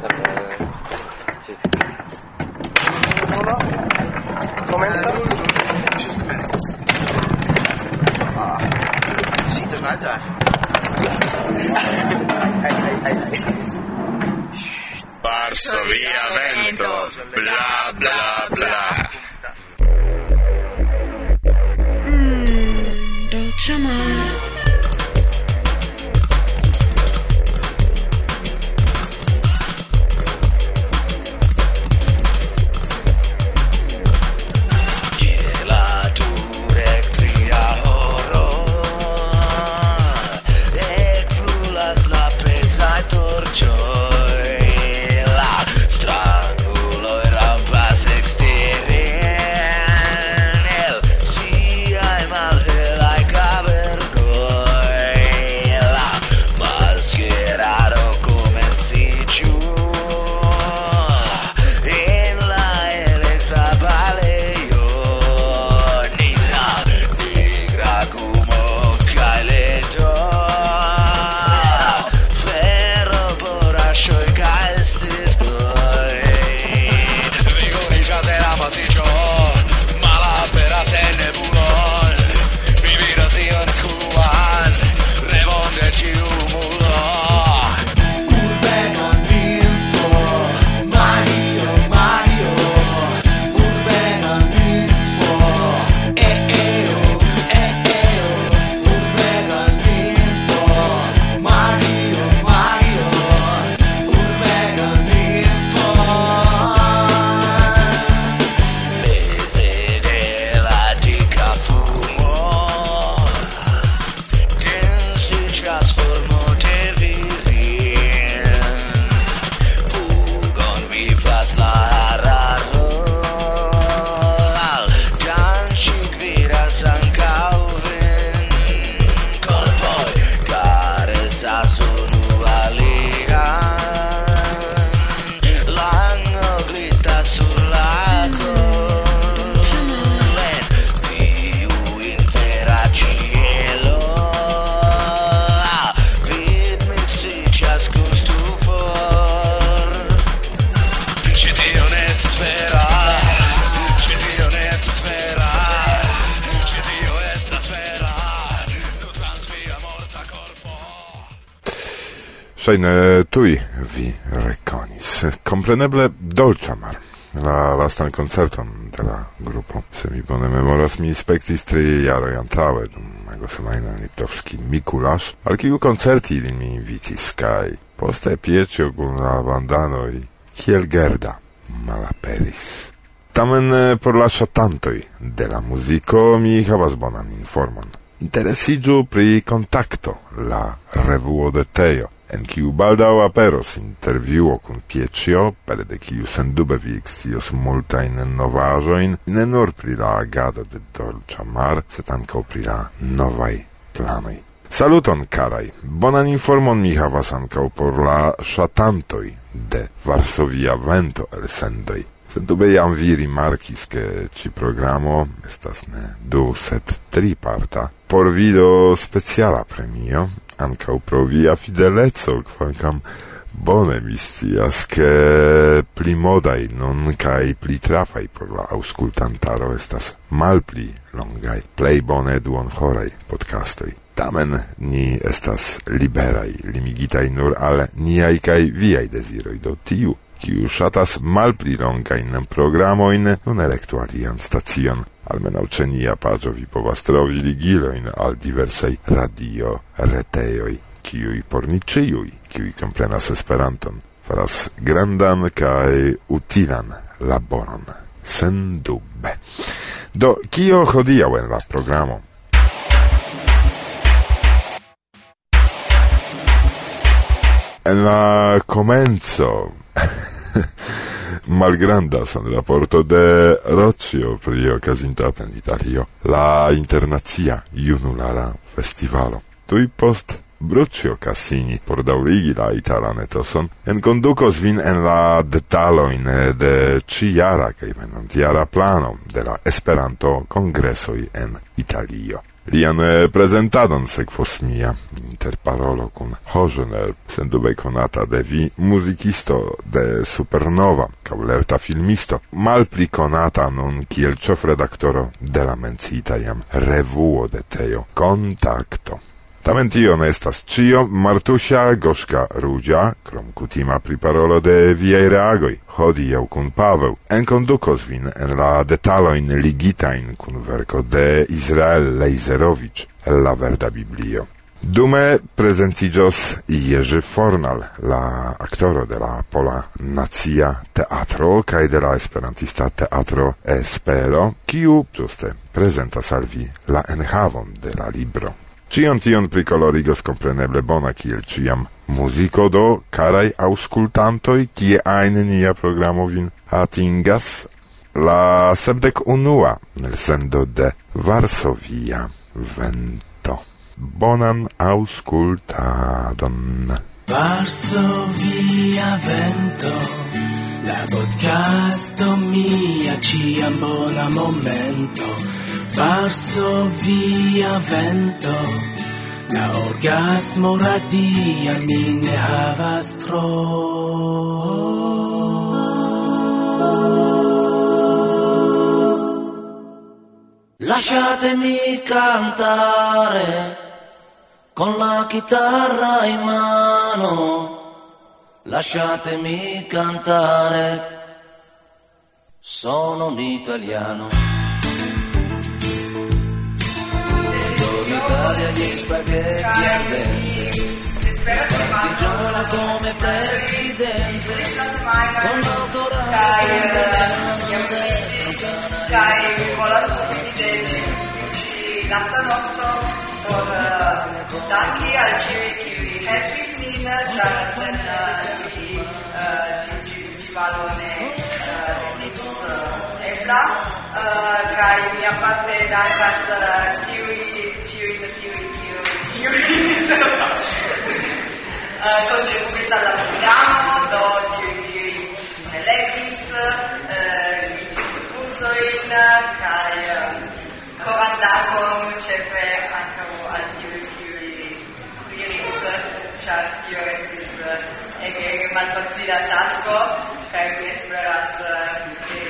Sí. kiun tuj vi rekonis. Kompreneble Dolĉamar la lastan koncerton de la grupo. Se mi bone memoras, mi inspektis tri jaroj antaŭe dum agosemajna litovski Mikulasz, al kiu koncerti ilin mi invitis kaj poste pieci la bandanoj kiel gerda malaperis. Tamen por la ŝatantoj de la muziko mi havas bonan informon. Interesiĝu pri kontakto la revuo de Teo en kiu baldaŭ aperos interviuo kun Piecio, pere de kiu sendube vi ekscios multajn novaĵojn, ne nur pri la agado de Dolĉa Mar, sed ankaŭ pri la novaj planoj. Saluton, karaj! Bonan informon mi havas ankaŭ por la ŝatantoj de Varsovia Vento elsendoj. Sendube jam vi rimarkis, ke ci programo estas ne du, sed tri parta por vido speciala premio, ankaŭ pro via fideleco, kvankam bone mi scias, ke pli modaj nun kaj pli trafaj por la aŭskultantaro estas malpli longaj, plej bone duonhoraj podcastoj. Tamen ni estas liberaj, limigitaj nur al niaj kaj viaj deziroj. Do tiu, kiu ŝatas malpli longajn programojn, nun elektu alian stacion almenaŭ ĉe nia paĝo vi povas trovi ligilojn al diversaj radio, retejoj, kiuj por ni ĉiuj, kiuj komprenas Esperanton, faras grandan kaj utilan laboron. Sendube. Do, kio hodiaŭ en la programo? En la komenco malgranda san raporto de Rocio pri okazinta en Italio la internacia junulara festivalo. Tui post Brucio Cassini por daurigi la italan etoson enkondukos vin en la detaloin de ĉijara kaj venontjara plano de la Esperanto-kongresoj en Italio lian presentadon sekvos mia interparolo kun Hogener, sendube konata de vi muzikisto de Supernova, kaulerta filmisto, malpli konata nun kiel ĉefredaktoro de la mencita jam revuo de Teo Kontakto. Tamen tio ne estas cio, Martusia Goszka Rudzia, krom kutima pri parolo de viei reagoi, hodi jau kun Paweł, en kondukos vin en la detaloin ligitain kun verko de Izrael Lejzerowicz, la Verda Biblio. Dume prezentigios Jerzy Fornal, la aktoro de la Pola Nazia Teatro, kai de la Esperantista Teatro Espero, kiu, giuste, prezentas al la enhavon de la libro. Cion tion pricolorigos compreneble bona kiel ciam. Muziko do, karaj auskultantoj kie ajn nia programo vin atingas, la sepdek unua elsendo de Varsovia vento. Bonan auscultadon. Varsovia vento, la podcasto mia ciam bona momento, Varso via vento La orgasmo radia mi ne havas tro Lasciatemi cantare con la chitarra in mano. Lasciatemi cantare sono un italiano storia gli spaghetti al dente Partigiana come presidente Con dottorale sempre nella destra Dai, con la sua fine L'astanoto con tanti al civili Happy Smith, Charles di Valone Ebla tra i miei appartenenti al cast Kiwi ritiro, ritiro, ritiro, ritiro. uh, contributo alla programma, do diri elegis, uh, mi discusoin, cae uh, comandacum cefe ancau al diri, diri, diris, char tio estis ege malfacila tasco, cae mi esperas uh,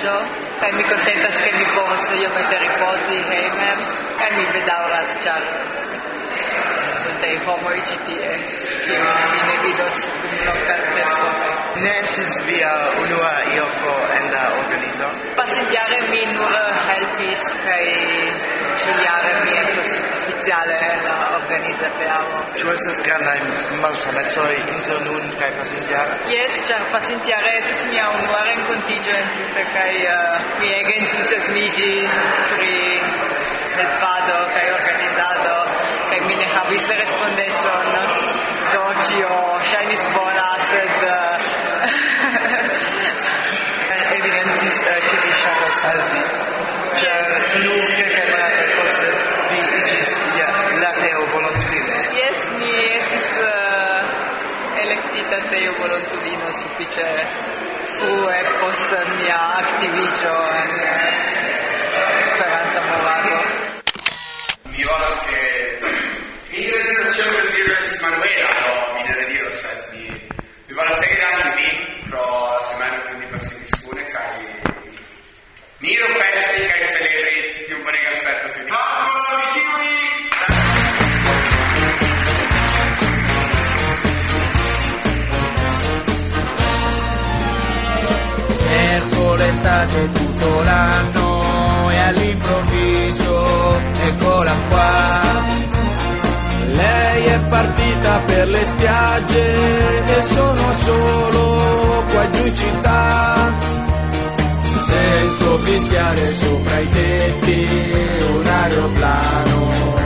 viaggio, kaj mi kontentas, che mi povas iomete ripozi hejmen, kaj mi bedaŭras, ĉar multaj homoj ĉi tie, kiujn mi ne vidos dum longa tempo. Ne estis via unua iofo en la organizo? Pasintjare mi nur helpis kaj ĉiujare mi estas speciale eh, organize teamo. Ĉu estas grandaj malsamecoj inter nun kaj pasintjare? Jes, ĉar pasintjare estis mia unua renkontiĝo entute kaj uh, mi ege entuziasmiĝis pri helpado kaj organizado kaj mi ne havis respondecon do ĉio ŝajnis bona sed eh, uh, evidentis ke vi ŝatas salvi ĉar nur uitate, eu volontudino sicer piče UE postrnja aktivičo en Esperanta movado. Mi volas que mi dedicación del libro es Manuela, o mi dedicación, mi volas que gran mi l'estate tutto l'anno e all'improvviso eccola qua. Lei è partita per le spiagge e sono solo qua giù in città sento fischiare sopra i tetti un aeroplano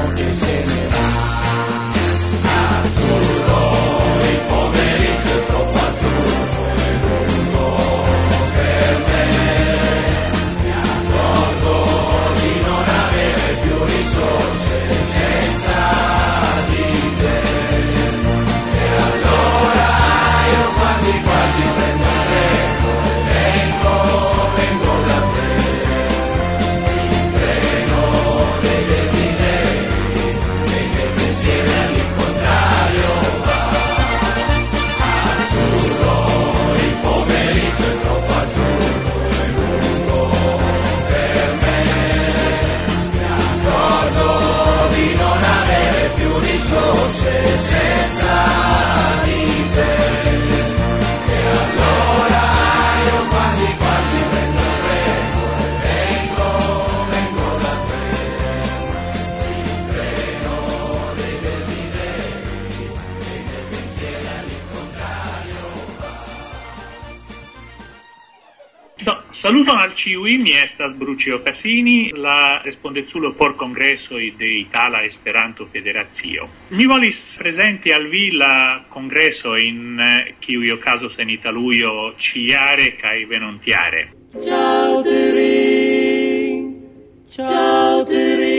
Brucio Cassini, la respondezulo por congresso de Itala Esperanto Federazio. Mi volis presenti al vi la congresso in eh, kiui ocasos en Italuio ciare cae venontiare. Ciao Tirin, ciao Tirin,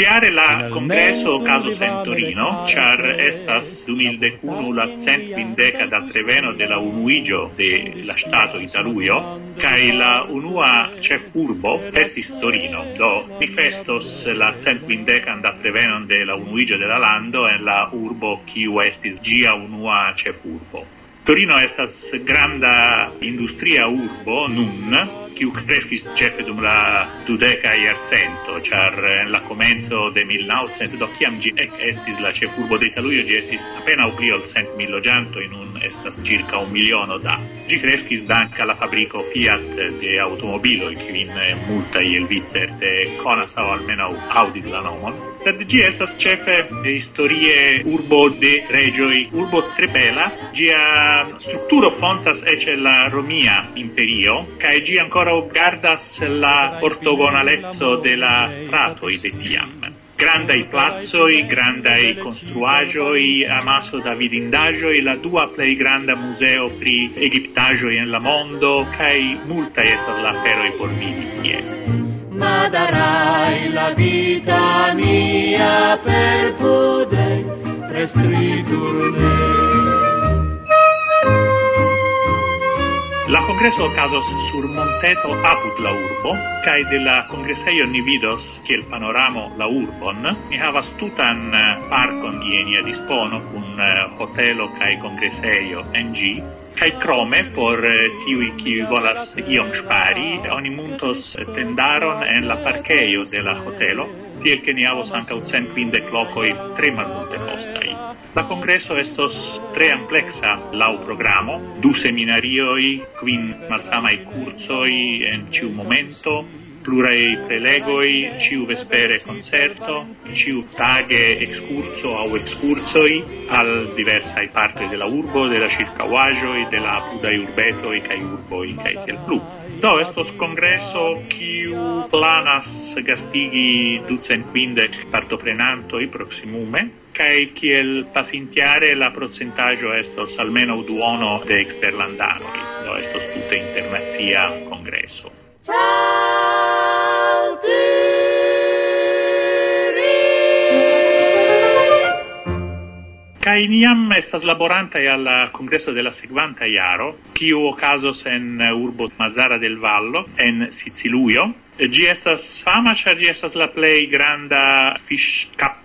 Ciare la congresso caso Torino, char estas dumilde cunu la cent quindeca da treveno de la unuigio de la stato Italuio, cae la unua cef urbo estis Torino, do mi festos la cent quindecan da treveno de la unuigio de la lando en la urbo kiu estis gia unua cef urbo. Torino estas granda industria urbo nun, kiukreskis ĉefe dum la dudeka jarcento, ĉar en eh, la komenco de 1900, do kiam ĝi ek estis la ĉefurbo de Italujo, ĝi estis apenaŭ pli ol cent mil loĝantoj, nun estas circa un miliono da. Ĝi kreskis danke alla fabriko Fiat de automobiloj, kiujn eh, multaj el vi certe konas aŭ almenaŭ aŭdis la nomon. Sed ĝi estas ĉefe historie urbo de reĝoj, urbo tre bela, ĝia mm, strukturo fontas eĉ la Romia imperio, kaj ĝi ancora ancorau gardas la ortogonalezzo de la stratoi de tiam grandai plazzoi, grandai construagioi, amaso da vidindagioi, la dua plei granda museo pri egiptagioi en la mondo, cae multa estas la feroi por vidi tie. Ma darai la vita mia per poder restriturne congresso casos sur monteto apud la urbo, cae de la congresseio ni vidos, kiel panoramo la urbon, ni havas tutan eh, parcon je dispono, cun eh, hotelo cae congresseio NG, kai crome por eh, tiui qui volas iom spari oni muntos tendaron en la parcheio de la hotelo tiel che ni havos ankaŭ cent kvindek tre malmulte postai. La congresso estos tre amplexa lau programo, du seminarioi, quin malsamai cursoi en ciu momento, plurae prelegoi, ciu vespere concerto, ciu tage excurso au excursoi al diversai parte della urbo, della circauagioi, della apudai urbetoi cae urboi cae tel plu. Do, estos congresso kiu planas gastigi ducent quindec partoprenantoi proximume, cae kiel pasintiare la procentaggio estos almeno duono de exterlandanoi. Do, estos tute internazia congresso. Ciao! Kai niam estas laboranta al congresso della seguanta iaro, kiu ocasos en eh, urbo Mazzara del Vallo en siciluio Gi estas fama char gi estas la plej granda fish cap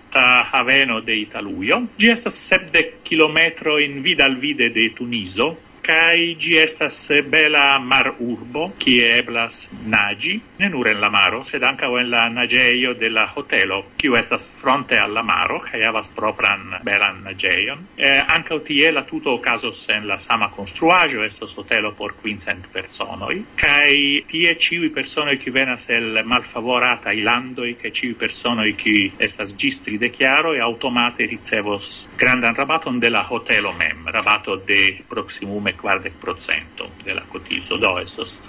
haveno de Italuio. Gi estas sepdek kilometro in vid al vide de Tuniso, Caigi estas bela mar urbo kie eblas nagi ne nur en la maro, sed ankaŭ en la nageio de la hotelo, kiu estas fronte al la maro kaj havas propran belan naĝejon. Eh, ankaŭ tie la tuto okazos en la sama konstruaĵo, estos hotelo por quincent personoj, kaj tie ĉiuj personoj kiu venas el malfavorataj landoj kaj ĉiuj personoj kiu estas ĝis tridekjaroj aŭtomate ricevos grandan rabaton de la hotelo mem, rabato de proksimume quardec procento de la cotiso, do estos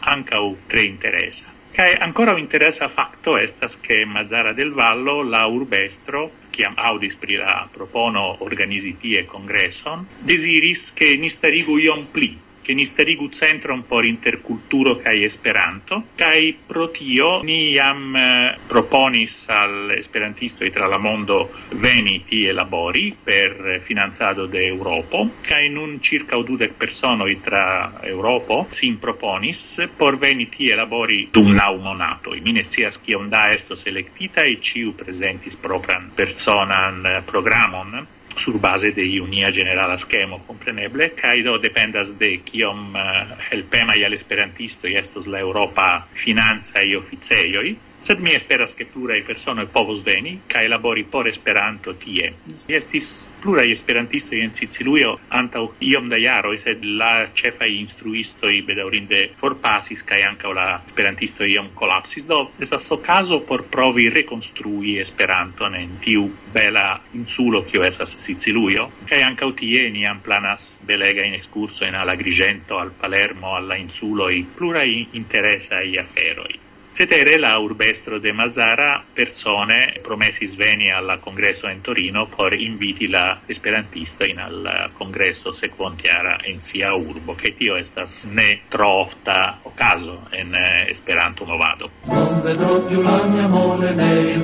u tre interesa. kai ancora un interesa facto estas che Mazzara del Vallo, la urbestro, ciam audis pri la propono organizi tie congresson, desiris che ni starigu iom pli, che ni starigu centron por interculturo kai esperanto, kai pro tio ni iam eh, proponis all'esperantisto e tra la mondo veni tie labori per financado de in un circa ĉirkaŭ dudek personoj tra Eŭropo sin proponis por veni tie labori dum naŭ monatoj. Mi ne scias kiom da estos elektitaj, ĉiu prezentis propran personan programon sur base de iunia generala schemo compreneble kaj do dependas de kiom uh, eh, helpema al esperantisto estos la Europa finanza e oficejoj sed mi esperas che pluraj persone povos veni ca labori por Esperanto tie. Estis pura i esperantisto in siciluio anta iom da iaro sed la cefa instruisto i bedaurinde forpasis ca anca la esperantisto iom kolapsis. Do estas caso por provi reconstrui esperanto ne in tiu bela insulo kiu esas siciluio ca anca tie ni jam planas excurso in al Agrigento, al Palermo, al la i pluraj interesaj aferoj. Cetere la urbestro de Mazara persone promessi sveni alla congresso in Torino por inviti la esperantista in al congresso sequontiara in sia urbo, che tio estas ne trofta o caso in eh, esperanto movado. Non vedrò più la mia mole né il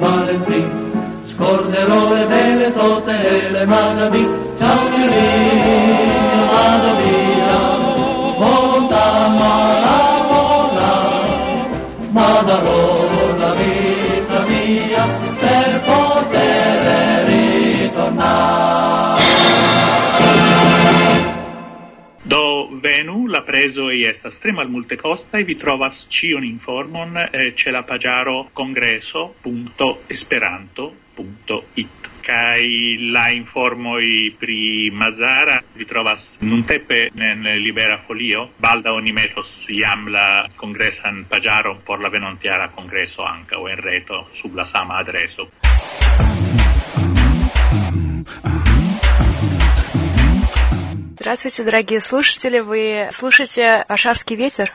scorderò le belle tote e le manavi, ciao via, vado via, Do venu la preso e estas tre mal multe costa e vi trovas cion informon eh, ce la pagaro congresso.esperanto.it kai la informoi pri Mazara vi trovas nuntepe en libera folio. Balda oni metos iam la congressan pagaro por la venontiara congresso anca o en reto sub la sama adreso Здравствуйте, дорогие слушатели! Вы слушаете «Варшавский ветер»?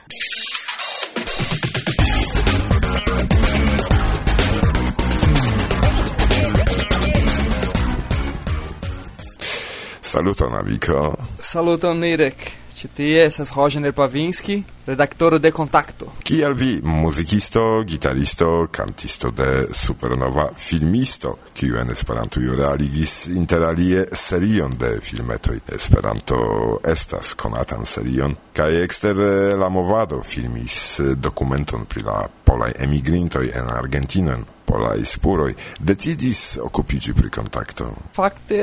Saluton, amico. Saluton, Nirek. Ĉi tie estas Roger Pavinski, redaktoro de Kontakto. Kiel vi, muzikisto, gitaristo, kantisto de supernova filmisto, kiu en Esperantujo realigis interalie serion de filmetoj. Esperanto estas konatan serion kaj ekster eh, la movado filmis eh, dokumenton pri la polaj emigrintoj en Argentinon polaj spuroj decidis okupiĝi pri kontakto. Fakte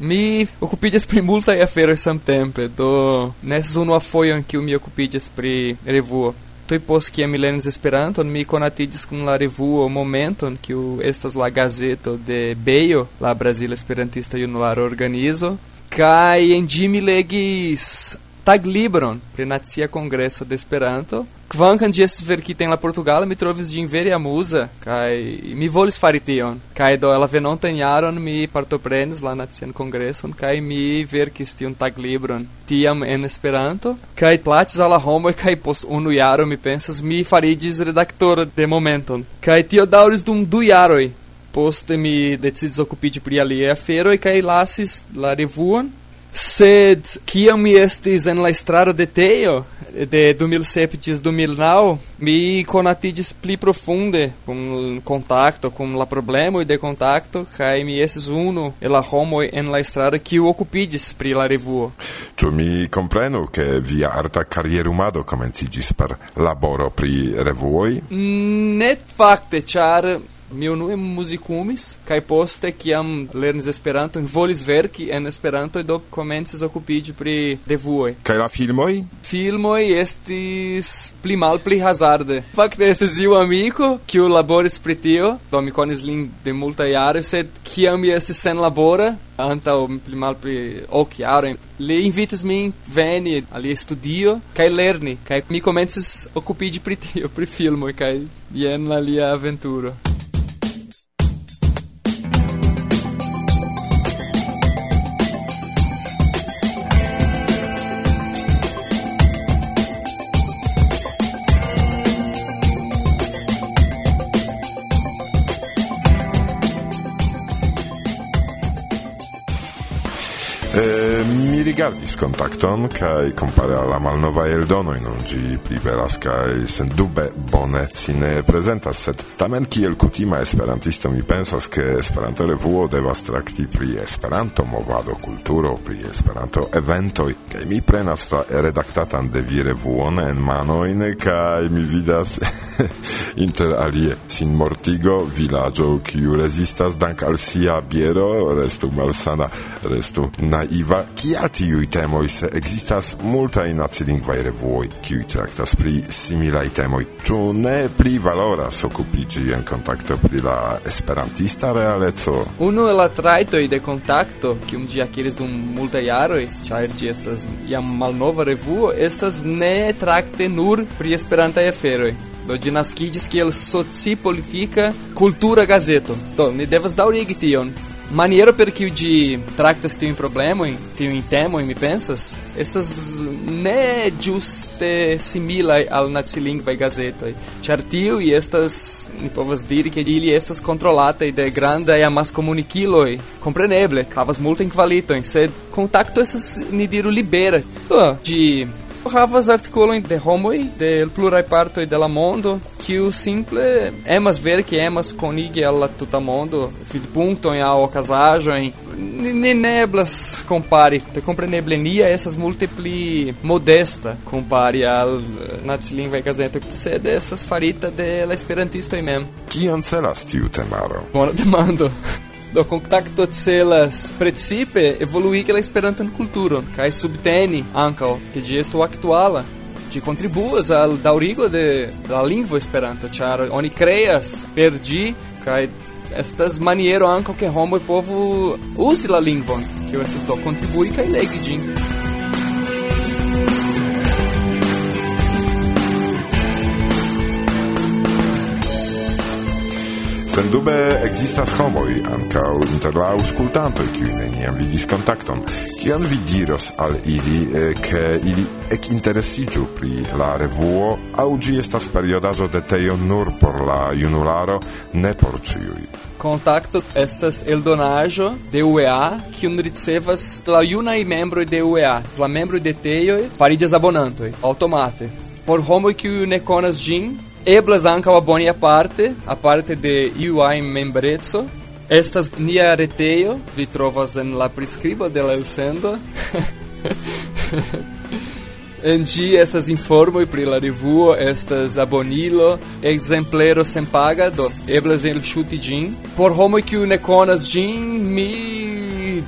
Mi okupiĝas pri multaj aferoj samtempe, do ne estas a foi en kiu mi okupiĝas pri revuo. Tui pos kiam mi lernis esperanto, mi konatiĝis kun la revuo Momenton, kiu estas la gazeto de Beio, la Brasil Esperantista Junulara Organizo, kai en ĝi mi legis taglibron pri nacia kongreso de Esperanto, kvankam ĝi estis verkita en la Portugala, mi trovis ĝin vere amuza kaj mi volis fari tion. Kaj do la venontan jaron mi partoprenis la nacian kongreson kaj mi verkis tiun taglibron tiam en Esperanto kaj plaĉis al la homoj kaj post unu jaro mi pensas mi fariĝis redaktoro de momenton. Kaj tio daŭris dum du jaroj. Poste mi decidis okupiĝi pri aliaj aferoj kaj lasis la revuon sed kiam mi estis en la estraro de Teo de 2007 ĝis 2009 mi konatiĝis pli profunde cum contacto cum la problema de contacto kaj mi estis unu el la homo en la estraro kiu okupiĝis pri la revuo Ĉu mi komprenu ke via arta karierumado komenciĝis per laboro pri revuoj? Mm, ne fakte, ĉar mi unue musicumis kai poste kiam lernis esperanto volis verki en Esperanto do komencis okupidi pri revuoj. Kaj la filmoj? Filmoj estis pli malpli hazarde. Fakte estis iu amiko kiu laboris pri tio, do mi konis lin de multa jaroj, sed kiam mi estis senlabora, antaŭ pli malpli ok jaroj li invitis min veni ali studio kaj lerni kaj mi komencis okupiĝi pri tio pri filmoj kaj jen la lia aventuro Eh, mi rigardis contacton kai compare alla malnova eldono in un gi ĝi kai sen dube bone. Sine presenta set tamen kiel kutima esperantisto mi pensas ke Esperanto revuo devas trakti pri Esperanto movado, kulturo, pri Esperanto evento kai mi prenas la redaktatan de vi revuon en mano in kai mi vidas inter alie sin mortigo vilaĝo kiu rezistas dank al sia biero restu malsana restu naiva, kial tiuj temoj se ekzistas multaj nacilingvaj revuoj, kiuj traktas pri similaj temoj? Ĉu ne pli valoras okupiĝi en kontakto pri la esperantista realeco? Unu el la trajtoj de kontakto, kiun ĝi akiris dum multaj jaroj, ĉar ĝi estas jam malnova revuo, estas ne trakte nur pri esperantaj aferoj do ĝi naskiĝis kiel soci-politika kultura gazeto. Do ni devas daŭrigi tion. maneiro porque de tractas tem um problema, tem um tema, me pensas, essas né juste simila al nazilingva gazeta, Ĉar tiu e estas ni povas que ke ili estas e de grandaj é amaskomunikiloj. Kompreneble, em multajn kvalitojn, sed contacto essas ni diru libera. De havas artikolojn de homoj de pluraj partoj de la mondo, kiu simple emas verki, emas konigi al la tuta mondo vidpunktojn aŭ okazaĵojn. Ne neblas kompari, kompreneble nia estas multe pli modesta kompari al eh, nacilingvaj gazetoj, sed estas farita de la esperantistoj mem. Kion celas tiu temaro? Bona demando do contacto celas precipe evolui la esperantan kulturon kaj subteni ankaŭ ke ĝi estu aktuala ĝi kontribuas al daŭrigo de la lingvo Esperanto ĉar oni kreas per ĝi kaj estas maniero ankaŭ ke homoj povu uzi la lingvon kiu estas do kontribui kaj legi ĝin. Sendube existas homoi, ancau inter la auscultantoi, kiuj neniam vidis contacton. Kion vi diros al ili, eh, che ili ekinteresiĝu pri la revuo, au gi estas periodazo de teio nur por la junularo, ne por ciui? Contacto estas eldonajo de UEA, kiun ricevas la junaj membroi de UEA, la membroi de teioi, fariĝas abonantoi, automate. Por homoi kiuj ne conas gin, eblas ankaŭ aboni aparte, aparte de UI membreco. Estas nia retejo, vi trovas en la priskribo de la elsendo. en ĝi estas informoj pri la revuo, estas abonilo, ekzemplero senpaga, do eblas elŝuti ĝin. Por homoj kiuj ne konas ĝin, mi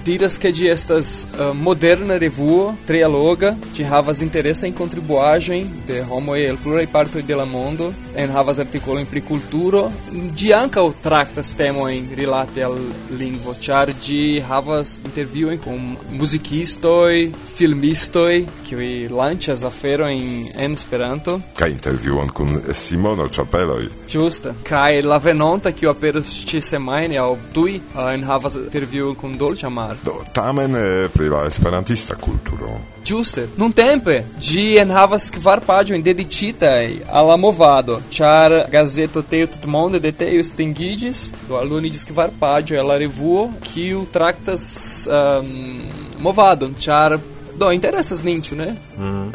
diras ke ĝi estas uh, moderna revuo, tre alloga, ĝi havas interesajn kontribuaĵojn de homoj el pluraj partoj de la mondo, en havas artikolojn pri kulturo. Ĝi ankaŭ traktas temojn rilate al lingvo, ĉar ĝi havas intervjuojn kun muzikistoj, filmistoj, kiuj lanĉas aferojn en Esperanto. Kaj intervjuon kun Simono Ĉapeloj. Ĝuste. Kaj la venonta kiu aperos ĉi-semajne aŭ tuj enhavas intervjuon kun Dolĉamar. Do tamen eh, pri la esperantista kulturo Ĝuste. Nuntempe ĝi enhavas kvar paĝojn dediĉitaj al la movado, ĉar gazeto Tejo Tutmonde de Tejo extingiĝis, do aldoniĝis kvar paĝoj al la revuo, kiu traktas um, movadon, ĉar do interesas nin, ĉu ne? Mm.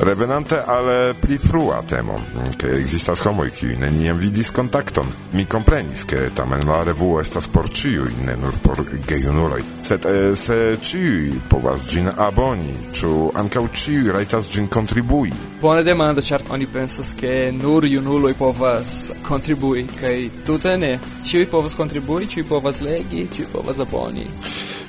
Revenante al eh, pli frua temo, che existas homoi qui neniam vidis contacton. Mi comprenis che tamen la revuo estas por ciui, ne nur por gejunuloj. Sed eh, se ciui povas gin aboni, ciu ancau ciui raitas gin contribui. Bona demanda, ĉar oni pensas, che nur junuloj povas contribui, kaj tute ne. Ciui povas contribui, ciui povas legi, ciui povas aboni.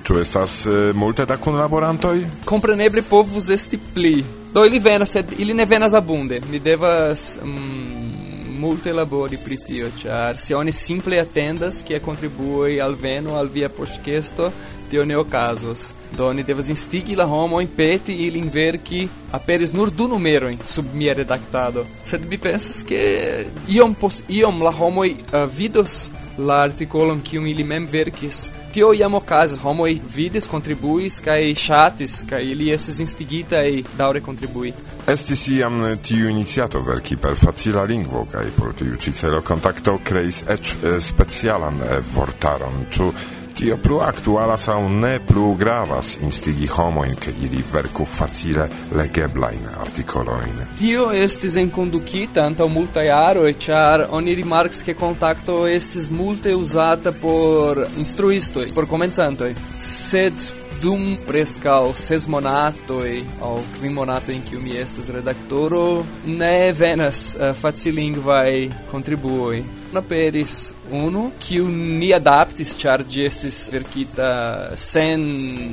Tu estas eh, multe da kunlaborantoj? Compreneble povus esti pli. Do ili venas, ili ne venas abunde. Mi devas mm, multe labori pri tio, char se oni simple attendas che contribui al veno al via postkesto, tio ne okazos. Do oni devas instigi la homo in peti ilin verki aperis nur du numeroi sub mia redaktado. Sed mi pensas che iom post iom la homoi uh, vidos la articolon kiun ili mem verkis. Tio iam okazis, homoj vidis, kontribuis kaj ŝatis kaj ili estis instigitaj daŭre kontribui. Estis iam tiu iniciato verki per facila lingvo kaj por tiu ĉi celo kontakto kreis eĉ eh, specialan eh, vortaron, ĉu Tio plu aktualas aŭ ne plu gravas instigi homojn ke ili verku facile legeblajn artikolojn. Tio estis enkondukita antaŭ multaj jaroj, ĉar oni rimarkis ke kontakto estis multe uzata por instruistoj, por komencantoj. Sed dum prescau ses monatoi au quim monato in cui mi estas redaktoro ne venas eh, uh, facilingvai contribuoi aperis unu kiu ni adaptis char gi estis verkita sen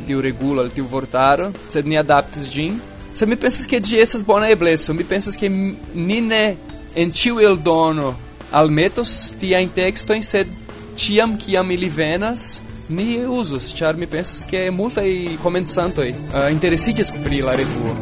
tiu regulo al tiu vortaro sed ni adaptis gin. Se mi pensas ke gi estas bona ebleco mi pensas ke ni ne en ciu el dono al metos tia in texto in sed ciam kiam ili venas ni usos char mi pensas ke multaj komencantoj uh, interesiĝas pri la revuo.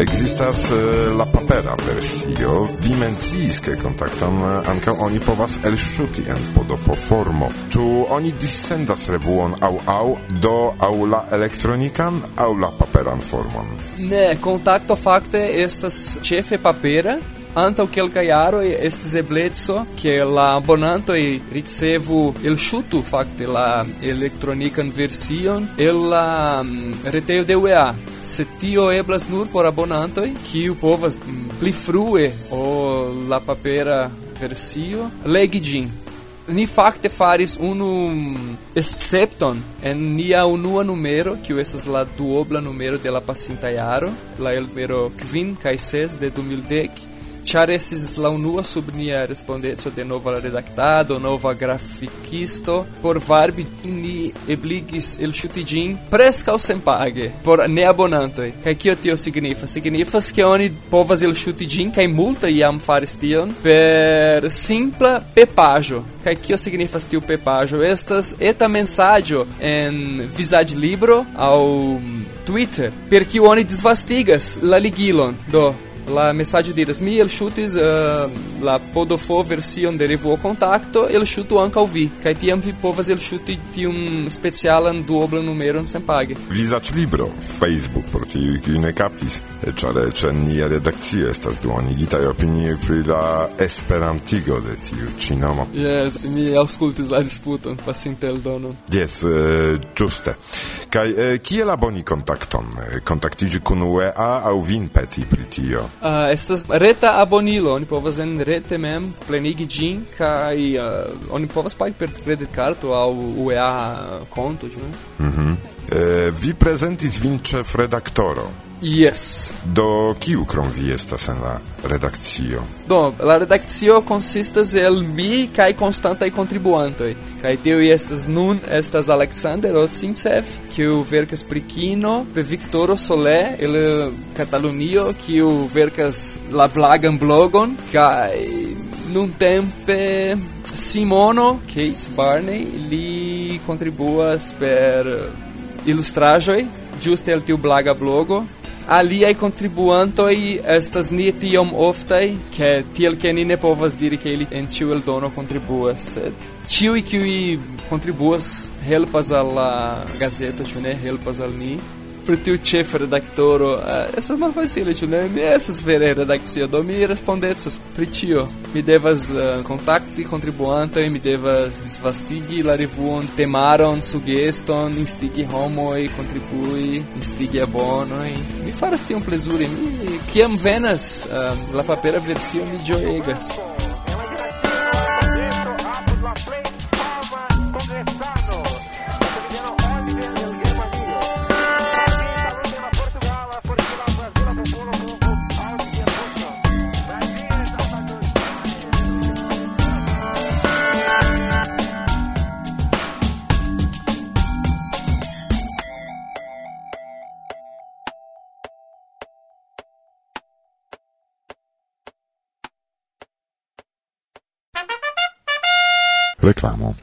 Existas uh, la papera versio, vi menciis che contacton eh, ankaŭ oni povas elŝuti en podofo formo. Ĉu oni dissendas revuon au au do au la elektronikan au la paperan formon? Ne, kontakto fakte estas ĉefe papera, Antau quelca iaro estes ebleco, che la abonanto ricevu il shutu facte la elektronikan version el la mm, retejo de UEA. Se tio eblas nur por abonantoj, kiu povas mm, pli frue o la papera versio legi gin. Ni facte faris unu mm, excepton en nia unua numero, kiu estas la duobla numero de la pasinta jaro, la el numero kvin kaj ses de 2010, char esses la unua sub nia respondeco de nova redactado, nova graficisto, por varbi ni ebligis el chutigin presca sen page, por ne abonantoi. Kai kio tio signifa? Signifas ke oni povas el chutigin kai multa iam faris tion per simpla pepajo. Kai kio signifas tiu pepajo? Estas eta mensaggio en visage libro au Twitter, per kiu oni disvastigas la ligilon. Do, la messaggio diras mi el shutis uh, la podofo version de revuo contacto el shutu anca vi kai tiam vi povas el shuti tiun specialan duobla numero sen pagi. Vizac libro facebook por ti kiu ne e ĉar c'è nia redakcio estas e opinioj pri la esperantigo de tiu cinema. Yes mi aŭskultis la disputon pasinte eldonon jes uh, eh, ĝuste eh, kaj uh, la boni contacton contactigi kun UEA au vin peti pri tio? Uh, estas reta abonilo, oni povas en rete mem plenigi ĝin kaj uh, oni povas pagi per kreditkarto aŭ UEA konto, ĉu ne? Mhm. Eh, vi prezentis vin ĉefredaktoro. Yes. Do kiu krom vi estas en la redakcio? Do, la redakcio konsistas el mi kaj konstantaj kontribuantoj. Kaj tiuj estas nun estas Alexander Otsintsev, kiu verkas pri kino, Viktoro Solé el Katalunio, kiu verkas la blagan blogon kaj nuntempe Simono Kate Barney li kontribuas per ilustraĵoj Juste el tiu blaga blogo aliai contribuantoi estas ni tiom oftai, che tiel che ni ne povas diri che ili en ciu el dono contribuas, sed ciui qui contribuas helpas alla gazeto, ciu ne? Helpas al ni, pri tiu chef redaktoro uh, estas malfacile ĉu ne mi estas vere redakcio do mi respondecas pri ĉio mi devas uh, kontakti kontribuantojn mi devas disvastigi la revuon temaron sugeston instigi homoj kontribui instigi abonojn mi faras tion plezure mi kiam venas uh, la papera versio mi ĝojegas amo.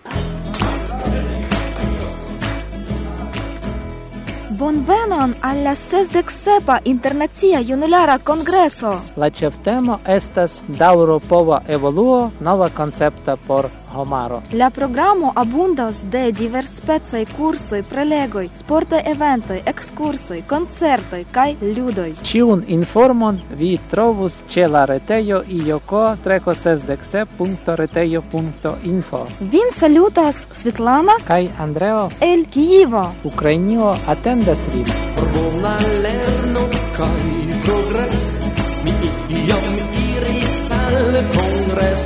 Bonvenon al la 67a Internacia Junulara Kongreso. La ĉeftemo estas daŭropova evoluo, nova concepta por homaro. La programo abundas de diverspecaj kursoj, prelegoj, sportaj eventoj, ekskursoj, koncertoj kaj ludoj. Ĉiun informon vi trovus ĉe la retejo ioko360.retejo.info. Vin salutas Svetlana kaj Andreo el Kievo. Ukrainio atendas vin bona lerno kaj progres mi iam iris al kongres